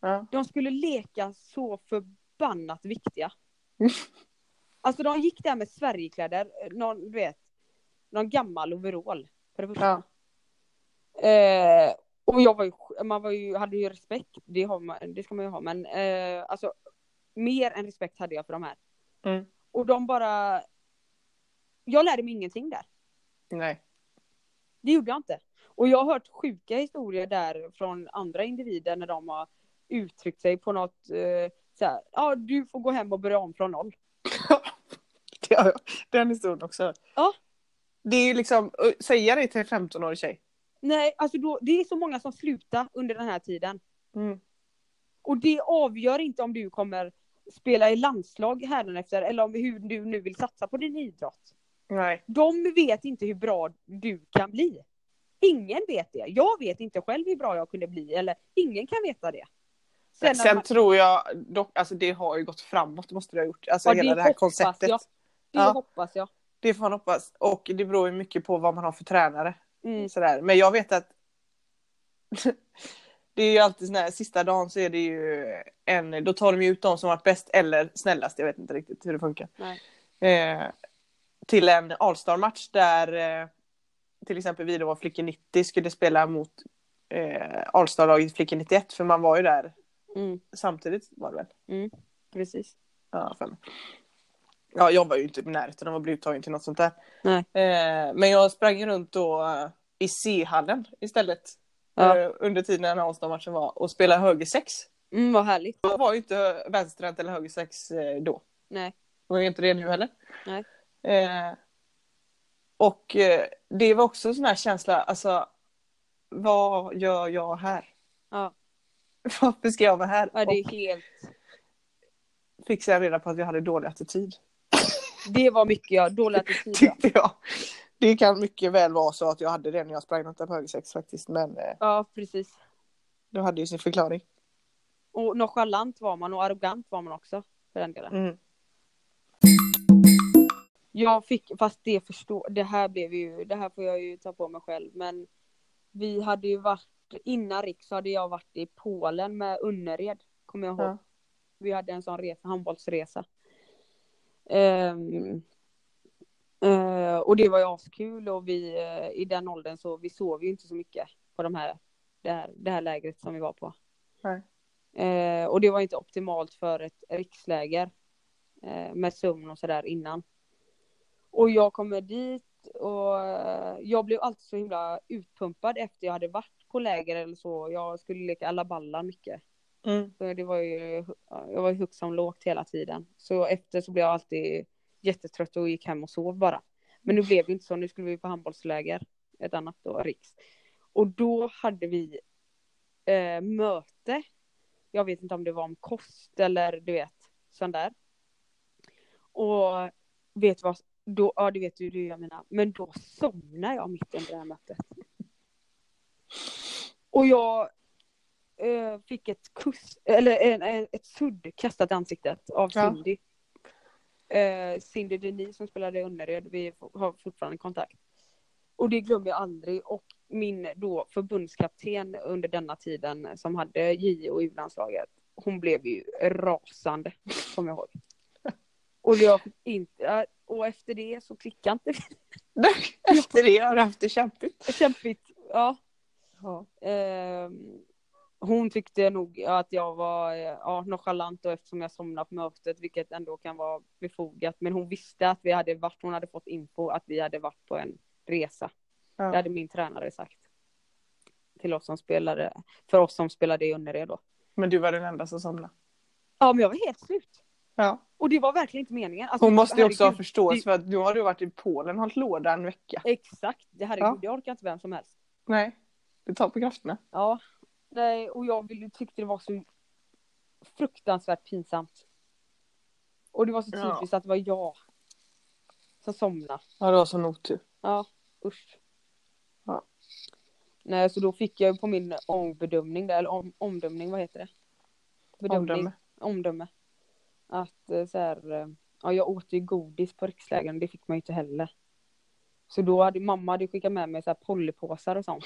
Ja. de skulle leka så förbannat viktiga. Alltså de gick där med Sverigekläder, någon, du vet, någon gammal overall. För det första. Ja. Eh, och jag var ju, man var ju, hade ju respekt, det, man, det ska man ju ha, men eh, alltså mer än respekt hade jag för de här. Mm. Och de bara, jag lärde mig ingenting där. Nej. Det gjorde jag inte. Och jag har hört sjuka historier där från andra individer när de har uttryckt sig på något eh, så här, ja du får gå hem och börja om från noll. [LAUGHS] Det har jag. Den historien också. Ja. Det är ju liksom, äh, säga det till en 15-årig tjej. Nej, alltså då, det är så många som slutar under den här tiden. Mm. Och det avgör inte om du kommer spela i landslag hädanefter eller om hur du nu vill satsa på din idrott. Nej. De vet inte hur bra du kan bli. Ingen vet det. Jag vet inte själv hur bra jag kunde bli eller ingen kan veta det. Sen, när man- tror jag dock, alltså det har ju gått framåt måste det ha gjort. Alltså Ja, hela det här hoppas konceptet. Jag. Det Ja. hoppas jag. Det får man hoppas. Och det beror ju mycket på vad man har för tränare. Mm. Sådär. Men jag vet att [LAUGHS] det är ju alltid sån här, sista dagen så är det ju en, då tar de ju ut de som varit bäst eller snällast, jag vet inte riktigt hur det funkar. Eh, till en All-star-match där eh, till exempel vi då var Flickor 90 skulle spela mot eh, All-star-laget Flickor 91 för man var ju där Mm. samtidigt var det väl? Precis. Ja, för mig. ja, jag var ju inte i närheten av att bli uttagen till något sånt där. Nej. Eh, men jag sprang runt då eh, i C-hallen istället. Ja. Eh, under tiden när Halmstad-matchen var och spelade höger sex. Mm, vad härligt. Jag var ju inte vänsterhänt eller höger sex eh, då. Nej. Och jag är inte det nu heller. Nej. Eh, och eh, det var också en sån här känsla, alltså vad gör jag här? Ja. Varför ska jag vara här? Ja, det är helt... fick sen reda på att vi hade dålig attityd. Det var mycket, ja. Dålig attityd. Tyckte jag. Det kan mycket väl vara så att jag hade det när jag sprang på höger sex faktiskt. Men eh, Ja, precis. det hade ju sin förklaring. Och nonchalant var man och arrogant var man också. För den delen. Mm. Jag fick, fast det förstår, det här blev ju, det här får jag ju ta på mig själv. Men vi hade ju varit, innan Riks så hade jag varit i Polen med Önnered. Kommer jag ihåg. Ja. Vi hade en sån resa, handbollsresa. Ehm, eh, och det var ju askul och vi eh, i den åldern så vi sov ju inte så mycket på de här, det här, det här lägret som vi var på. Eh, och det var inte optimalt för ett riksläger med sömn och sådär innan. Och jag kommer dit och eh, jag blev alltid så himla utpumpad efter jag hade varit på läger eller så. Jag skulle leka alla ballar mycket. Mm. Så det var ju, jag var ju högt som lågt hela tiden. Så efter så blev jag alltid jättetrött och gick hem och sov bara. Men nu blev det inte så, nu skulle vi på handbollsläger, ett annat då, Riks. Och då hade vi eh, möte. Jag vet inte om det var om kost eller du vet, sån där. Och vet du vad, då, ja det vet ju du jag menar, men då somnade jag mitt under det här mötet. Och jag eh, fick ett kuss, eller en, en, ett sudd kastat i ansiktet av Ja. Cindy. Eh, Cindy Denis som spelade i Önnered, vi har fortfarande kontakt. Och det glömmer jag aldrig. Och min då förbundskapten under denna tiden som hade J och U-landslaget, hon blev ju rasande, kommer jag ihåg. Och, jag fick inte, och efter det så klickade inte vi. [LAUGHS] Efter det har du haft det kämpigt. [LAUGHS] Kämpigt, ja. Ja. Ehm, hon tyckte nog att jag var eh, ja, nonchalant och eftersom jag somnade på mötet, vilket ändå kan vara befogat. Men hon visste att vi hade varit, hon hade fått info att vi hade varit på en resa. Det Ja. hade min tränare sagt. Till oss som spelade, för oss som spelade i Önnered då. Men du var den enda som somnade. Ja, men jag var helt slut. Ja. Och det var verkligen inte meningen. Alltså, Hon måste ju också ha förståelse för att nu har du varit i Polen och hållit låda en vecka. Exakt, det herregud, Ja. det orkar inte vem som helst. Nej, det tar på krafterna. Ja, nej, och jag ville- tyckte det var så fruktansvärt pinsamt. Och det var så Ja. typiskt att det var jag som somnade. Ja, du har sån otur. Ja, usch. Ja. Nej, så då fick jag på min ombedömning, där, eller om, omdömning, vad heter det? Bedömning, Omdöme. omdöme. Att eh, så här, eh, ja jag åt ju godis på rikslägren, det fick man ju inte heller. Så då hade mamma hade skickat med mig så här pollypåsar och sånt.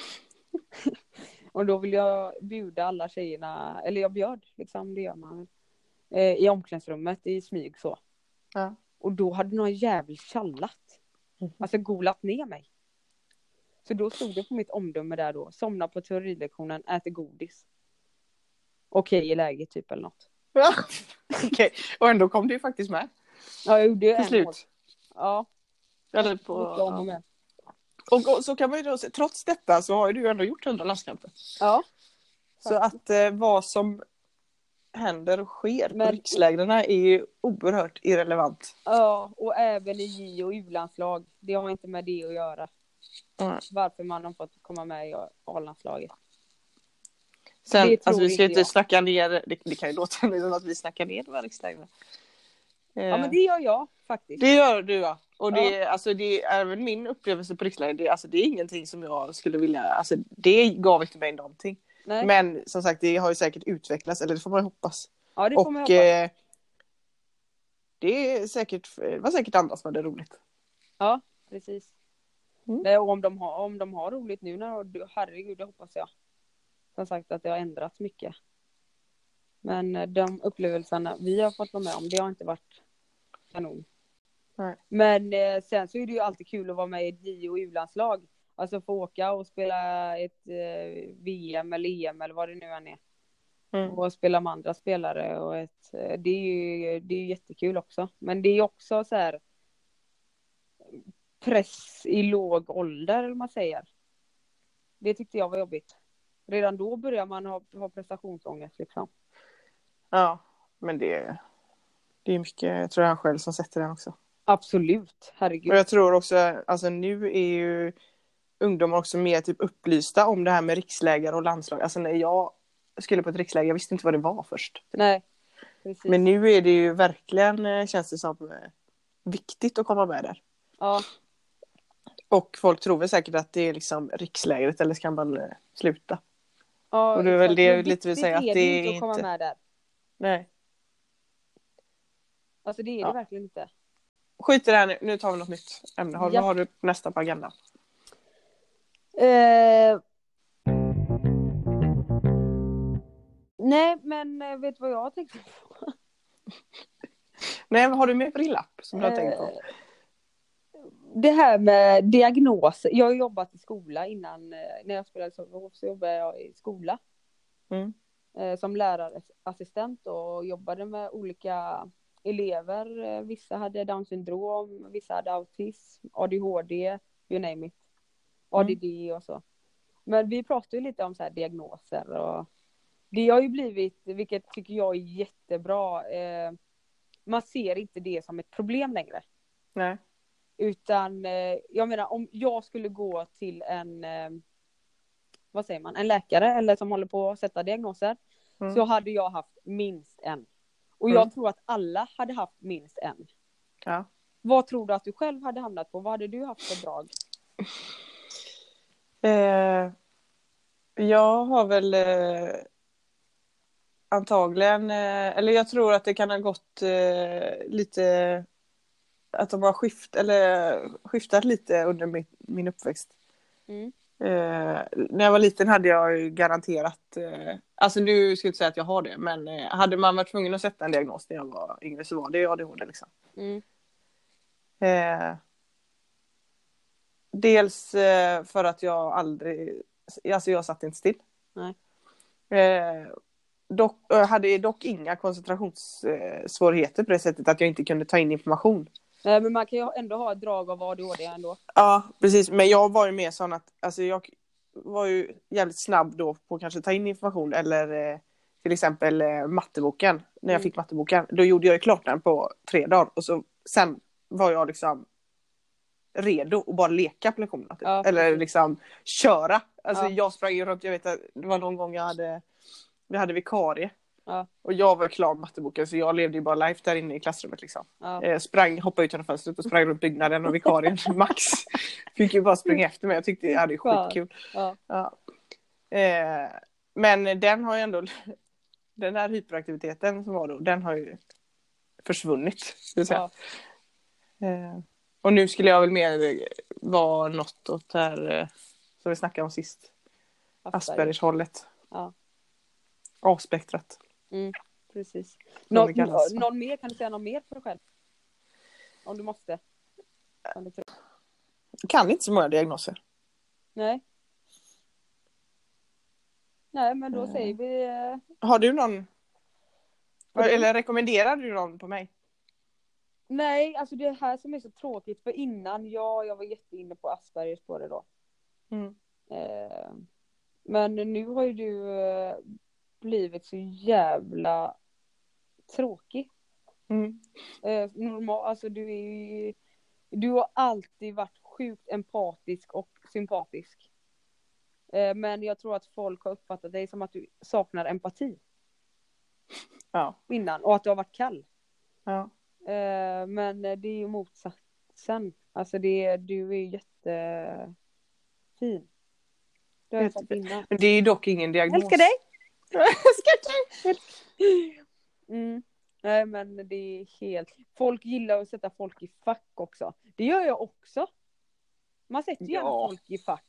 [LAUGHS] och då ville jag bjuda alla tjejerna, eller jag bjöd liksom, det gör man eh, i omklädningsrummet i smyg så. Ja. Och då hade någon jävel tjallat. Mhm. Alltså golat ner mig. Så då stod det på mitt omdöme där då, somna på teorilektionen, äter godis. Okej i läget typ eller något. Ja. [LAUGHS] Okej, och ändå kom du ju faktiskt med. Ja jag gjorde ju Till en slut. mål. Ja, Eller på, mycket om och med. och, och så kan man ju då se, trots detta så har ju du ändå gjort 100 landskamper. Ja. Så att eh, vad som händer och sker på Men- rikslägren är ju oerhört irrelevant. Ja, och även i J och U-landslag. Det har inte med det att göra. Varför man har fått komma med i A-landslaget. Sen, alltså vi ska inte jag. snacka ner, det, det kan ju låta [LAUGHS] som att vi snackar ner rikslägren. Eh, Ja men det gör jag faktiskt. det gör du ja. Och det, alltså, det är även min upplevelse på riksläger, det, alltså, det är ingenting som jag skulle vilja, alltså det gav inte mig någonting. Nej. Men som sagt det har ju säkert utvecklats, eller det får man ju hoppas. ja det får Och man hoppas. eh, det, är säkert, det var säkert andra som hade roligt. Ja, precis. Mm. Och om de, har, om de har roligt nu, när, herregud, det hoppas jag. Som sagt att det har ändrats mycket. Men eh, de upplevelserna vi har fått vara med om, det har inte varit kanon. Nej. Men eh, sen så är det ju alltid kul att vara med i ett J och U-landslag. Alltså få åka och spela ett eh, VM eller EM eller vad det nu än är. Mm. Och spela med andra spelare och ett, det är ju det är jättekul också. Men det är också så här press i låg ålder, eller man säger. Det tyckte jag var jobbigt. Redan då börjar man ha, ha prestationsångest liksom. Ja, men det, det är mycket, jag tror han själv som sätter den också. Absolut, Och herregud. jag tror också, alltså nu är ju ungdomar också mer typ upplysta om det här med riksläger och landslag. Alltså när jag skulle på ett riksläger, jag visste inte vad det var först. Nej, precis. Men nu är det ju verkligen, eh, känns det som, eh, viktigt att komma med där. Ja, Och folk tror väl säkert att det är liksom rikslägret eller ska man eh, sluta? Ja, Och det är väl det lite viktigt säga, att det är inte att komma med där. Nej. Alltså det är Ja. det verkligen inte. Skit i det här nu, nu tar vi något nytt ämne. Har, Ja. Vad har du nästa på agendan? Eh... Nej, men eh, vet du vad jag tänkte på? [LAUGHS] Nej, vad har du mer för lapp som du har tänkt på? Det här med diagnoser. Jag har jobbat i skola innan. eh, När jag spelade så, så jobbade jag i skola. Mm. eh, Som lärarassistent och jobbade med olika elever. Eh, Vissa hade down syndrom, vissa hade autism, ADHD, you name it. ADD och så. Men vi pratar ju lite om så här diagnoser och det har ju blivit, vilket tycker jag är jättebra, man ser inte det som ett problem längre. Nej. Utan eh, jag menar om jag skulle gå till en, eh, vad säger man, en läkare eller som håller på att sätta diagnoser. Mm. Så hade jag haft minst en. Och jag Mm. tror att alla hade haft minst en. Ja. Vad tror du att du själv hade hamnat på? Vad hade du haft för drag? [LAUGHS] Eh, jag har väl eh, antagligen, eh, eller jag tror att det kan ha gått eh, lite, att de har skift, eller, skiftat lite under min, min uppväxt. Mm. Eh, när jag var liten hade jag ju garanterat, eh, alltså nu ska jag inte säga att jag har det, men eh, hade man varit tvungen att sätta en diagnos när jag var yngre så var det ju ADHD liksom. Mm. Eh, dels eh, för att jag aldrig, alltså jag satt inte still. Nej. Eh, dock, jag hade dock inga koncentrationssvårigheter på det sättet att jag inte kunde ta in information. Nej, men man kan ju ändå ha ett drag av ADHD ändå. Ja, precis. Men jag var ju mer sån att, alltså jag var ju jävligt snabb då på att kanske ta in information eller eh, till exempel eh, matteboken. När jag Mm. fick matteboken, då gjorde jag ju klart den på tre dagar och så sen var jag liksom redo att bara leka på lektionerna. Typ. Ja, eller liksom köra. Alltså Ja. jag sprang ju runt, jag vet att det var någon gång jag hade, vi hade vikarie. Ja. Och jag var klar med matteboken så jag levde ju bara life där inne i klassrummet liksom. Ja. Eh, sprang, hoppade ut genom fönstret och sprang runt byggnaden och vikarien [LAUGHS] Max fick ju bara springa efter mig. Jag tyckte jag hade skitkul. Ja. Ja. Eh, men den har ju ändå, den här hyperaktiviteten som var då, den har ju försvunnit. Ja. Eh, och nu skulle jag väl mer vara något åt det här eh, som vi snackade om sist. Asperger. Aspergers-hållet. Ja. A-spektrat. Mm. precis. Nå, någon mer? Kan du säga något mer för dig själv? Om du måste. Om du Kan inte så många diagnoser. Nej. Nej, men då Mm. säger vi... eh, Har du någon? Eller rekommenderar du någon på mig? Nej, alltså det här som är så tråkigt för innan, ja, jag var jätteinne på Aspergers på det då. Mm. Eh, men nu har ju du eh, blivit så jävla tråkig. Mm. Eh, normal, alltså du är ju, Du har alltid varit sjukt empatisk och sympatisk. Eh, men jag tror att folk har uppfattat dig som att du saknar empati Ja. innan och att du har varit kall. ja. Eh, men det är ju motsatsen. Alltså det, är- du är jättefin. Det jag. Men det är ju dock ingen diagnos. Dig! Älskar dig! [LAUGHS] Mm. Nej men det är helt... Folk gillar att sätta folk i fack också. Det gör jag också. Man sätter ju gärna Ja. folk i fack.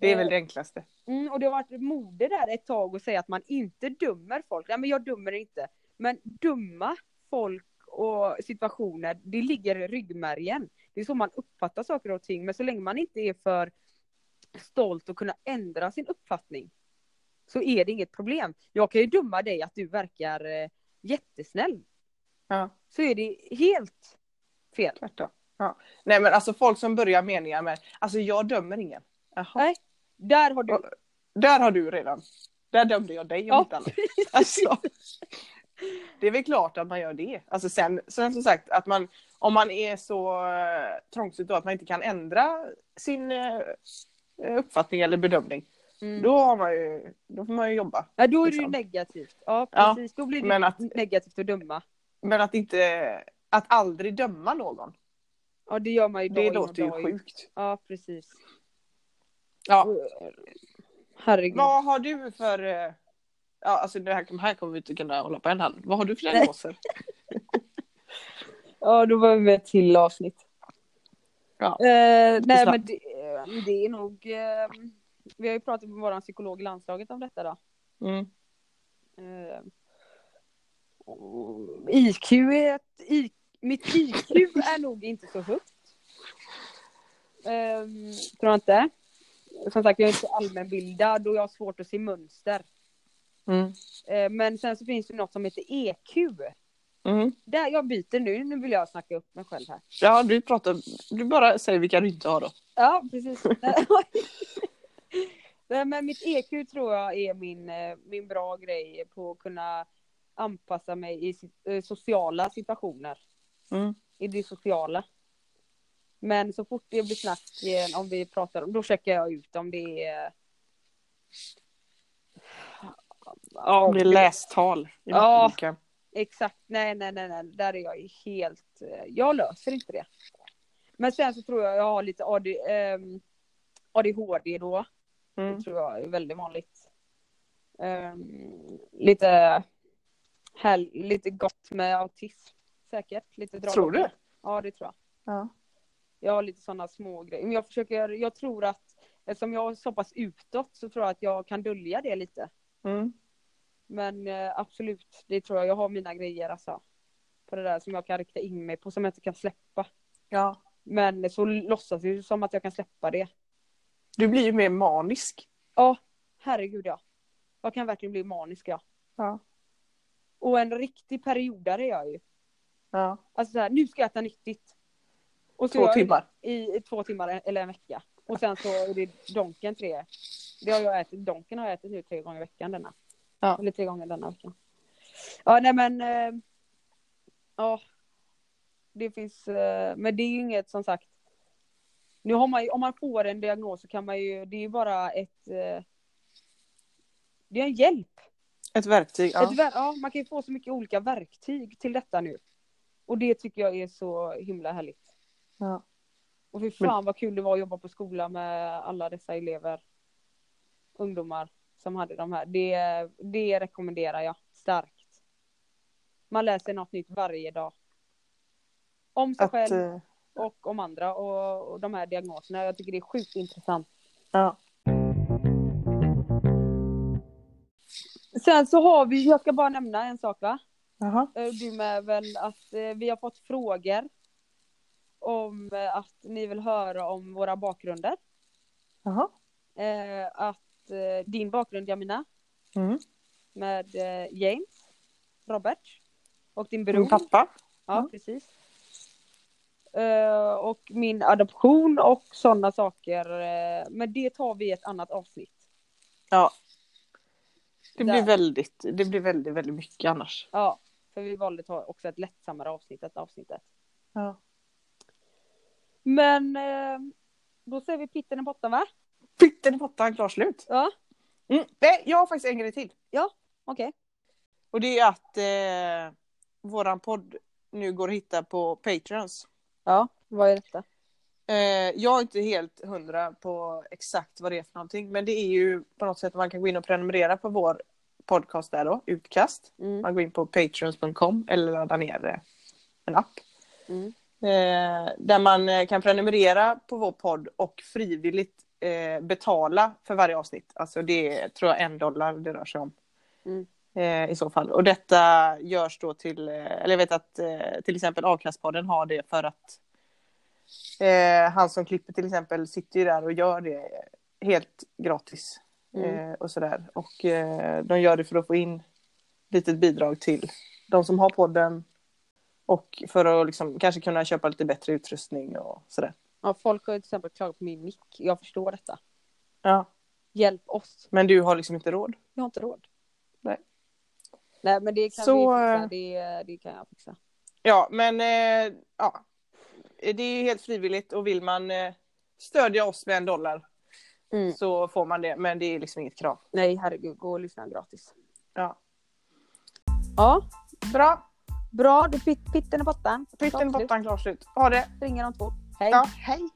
Det är väl det enklaste. Mm, och det har varit mode där ett tag att säga att man inte dömer folk. Nej men jag dömer inte. Men döma folk och situationer, det ligger i ryggmärgen. Det är så man uppfattar saker och ting. Men så länge man inte är för stolt att kunna ändra sin uppfattning så är det inget problem. Jag kan ju döma dig att du verkar eh, jättesnäll. Ja. Så är det helt fel. Tvärtom. Ja. Nej men alltså folk som börjar meningar med, alltså jag dömer ingen. Jaha. Nej. Där har du... Där har du redan. Där dömde jag dig om Ja, inte annat. [LAUGHS] Alltså, det är väl klart att man gör det. Alltså sen, sen som sagt, att man, om man är så uh, trångsynt att man inte kan ändra sin eh, uppfattning eller bedömning, Mm. då, har man ju, då får man ju jobba. Ja, då är det ju liksom. negativt. Ja, Ja, precis. Då blir det att- negativt att döma. Men att inte, att aldrig döma någon, Ja, det gör man ju det låter ju sjukt. Ja, precis. Ja. Herregud. Vad har du för, eh, ja alltså det här, här kommer vi inte kunna hålla på en hand. Vad har du för diagnoser? [LAUGHS] Ja, då var vi med till avsnitt. Ja. Eh, nej, men det, det är nog... Eh, vi har ju pratat med vår psykolog i landslaget om detta då. Mm. Eh, och IQ är ett... I, mitt IQ [LAUGHS] är nog inte så högt. Eh, tror jag inte. Som sagt, jag är inte allmänbildad och jag har svårt att se mönster. Mm. Eh, men sen så finns det något som heter EQ. Mm. Där jag byter nu, nu vill jag snacka upp mig själv här. Ja, du pratar, du bara säger vilka du inte har då. Ja, precis. [LAUGHS] [LAUGHS] Nej, men mitt EQ tror jag är min, eh, min bra grej på att kunna anpassa mig i eh, sociala situationer. Mm. I det sociala. Men så fort det blir snack, om vi pratar om, då checkar jag ut om det är... Ja, Det är lästal i Ja. Exakt, nej, nej, nej, nej, där är jag helt, eh, jag löser inte det. Men sen så tror jag jag har lite AD, ehm, ADHD då. Mm. Det tror jag är väldigt vanligt. Ehm, lite, här, lite gott med autism säkert. Lite drag Tror du? Ja, det tror jag. Ja. Jag har lite sådana små grejer. Men jag försöker, jag tror att eftersom jag är så pass utåt så tror jag att jag kan dölja det lite. Mm. Men eh, absolut, det tror jag. Jag har mina grejer alltså. På det där som jag kan rikta in mig på, som jag inte kan släppa. ja. Men så låtsas det som att jag kan släppa det. Du blir ju mer manisk. Ja, herregud ja. Jag kan verkligen bli manisk ja. Ja. Och en riktig periodare är jag ju. ja. Alltså så här, nu ska jag äta nyttigt. Och Två timmar. I, I två timmar eller en vecka. Och sen så är det donken tre. Det har jag ätit, donken har jag ätit nu tre gånger i veckan denna. Ja. Eller tre gånger denna veckan. Ja nej men. Eh, ja. Det finns, eh, men det är ju inget som sagt. Nu har man ju, om man får en diagnos så kan man ju, det är ju bara ett. Eh, det är en hjälp. Ett verktyg. Ja. Ett ver- ja, man kan ju få så mycket olika verktyg till detta nu. Och det tycker jag är så himla härligt. Ja. Och fy fan vad kul det var att jobba på skola med alla dessa elever. Ungdomar som hade de här. Det, det rekommenderar jag starkt. Man lär sig något nytt varje dag. Om sig Att, själv eh, och om andra och, och de här diagnoserna. Jag tycker det är sjukt intressant. ja. Sen så har vi, jag ska bara nämna en sak va? Jaha. Eh, Du med väl att eh, vi har fått frågor om eh, att ni vill höra om våra bakgrunder. Jaha. Eh, att din bakgrund Jamina Mm. med James, Robert och din Min bror. pappa. Ja, Mm. precis. Eh, och min adoption och sådana saker. eh, men det tar vi i ett annat avsnitt. Ja. Det blir Där. väldigt, det blir väldigt, väldigt mycket annars. Ja, för vi valde att ta också ett lättsammare avsnitt, ett avsnittet. Ja. Men eh, då säger vi pitten i botten va? Pytten i pottan, klar slut. Ja, Mm. Nej, jag har faktiskt en grej till. okej. Och det är att eh, våran podd nu går att hitta på Patreons. Ja, vad är detta? Eh, jag är inte helt hundra på exakt vad det är för någonting. Men det är ju på något sätt man kan gå in och prenumerera på vår podcast där då, utkast. Mm. Man går in på patreons.com eller laddar ner eh, en app. Mm. Eh, där man eh, kan prenumerera på vår podd och frivilligt eh, betala för varje avsnitt. Alltså det är, tror jag, en dollar det rör sig om. Mm. Eh, I så fall. Och detta görs då till, eh, eller jag vet att eh, till exempel Avkastpodden har det för att eh, han som klipper till exempel sitter ju där och gör det helt gratis. Mm. Eh, och sådär. Och eh, de gör det för att få in litet bidrag till de som har podden. Och för att liksom, kanske kunna köpa lite bättre utrustning och sådär. Ja, folk har till exempel klagat på min mick. Jag förstår detta. Ja. Hjälp oss. Men du har liksom inte råd. Jag har inte råd. Nej. Men det kan Så, vi fixa. eh, Det, det kan jag fixa. Ja, men eh, ja. Det är ju helt frivilligt och vill man eh, stödja oss med en dollar Mm. så får man det. Men det är liksom inget krav. Nej, herregud. Gå och lyssna gratis. Ja. Ja, Bra. bra. Du pit, pitten i botten. Pytten i botten, klart slut. Ha det. Ringer om två. Hej. Ja, hej.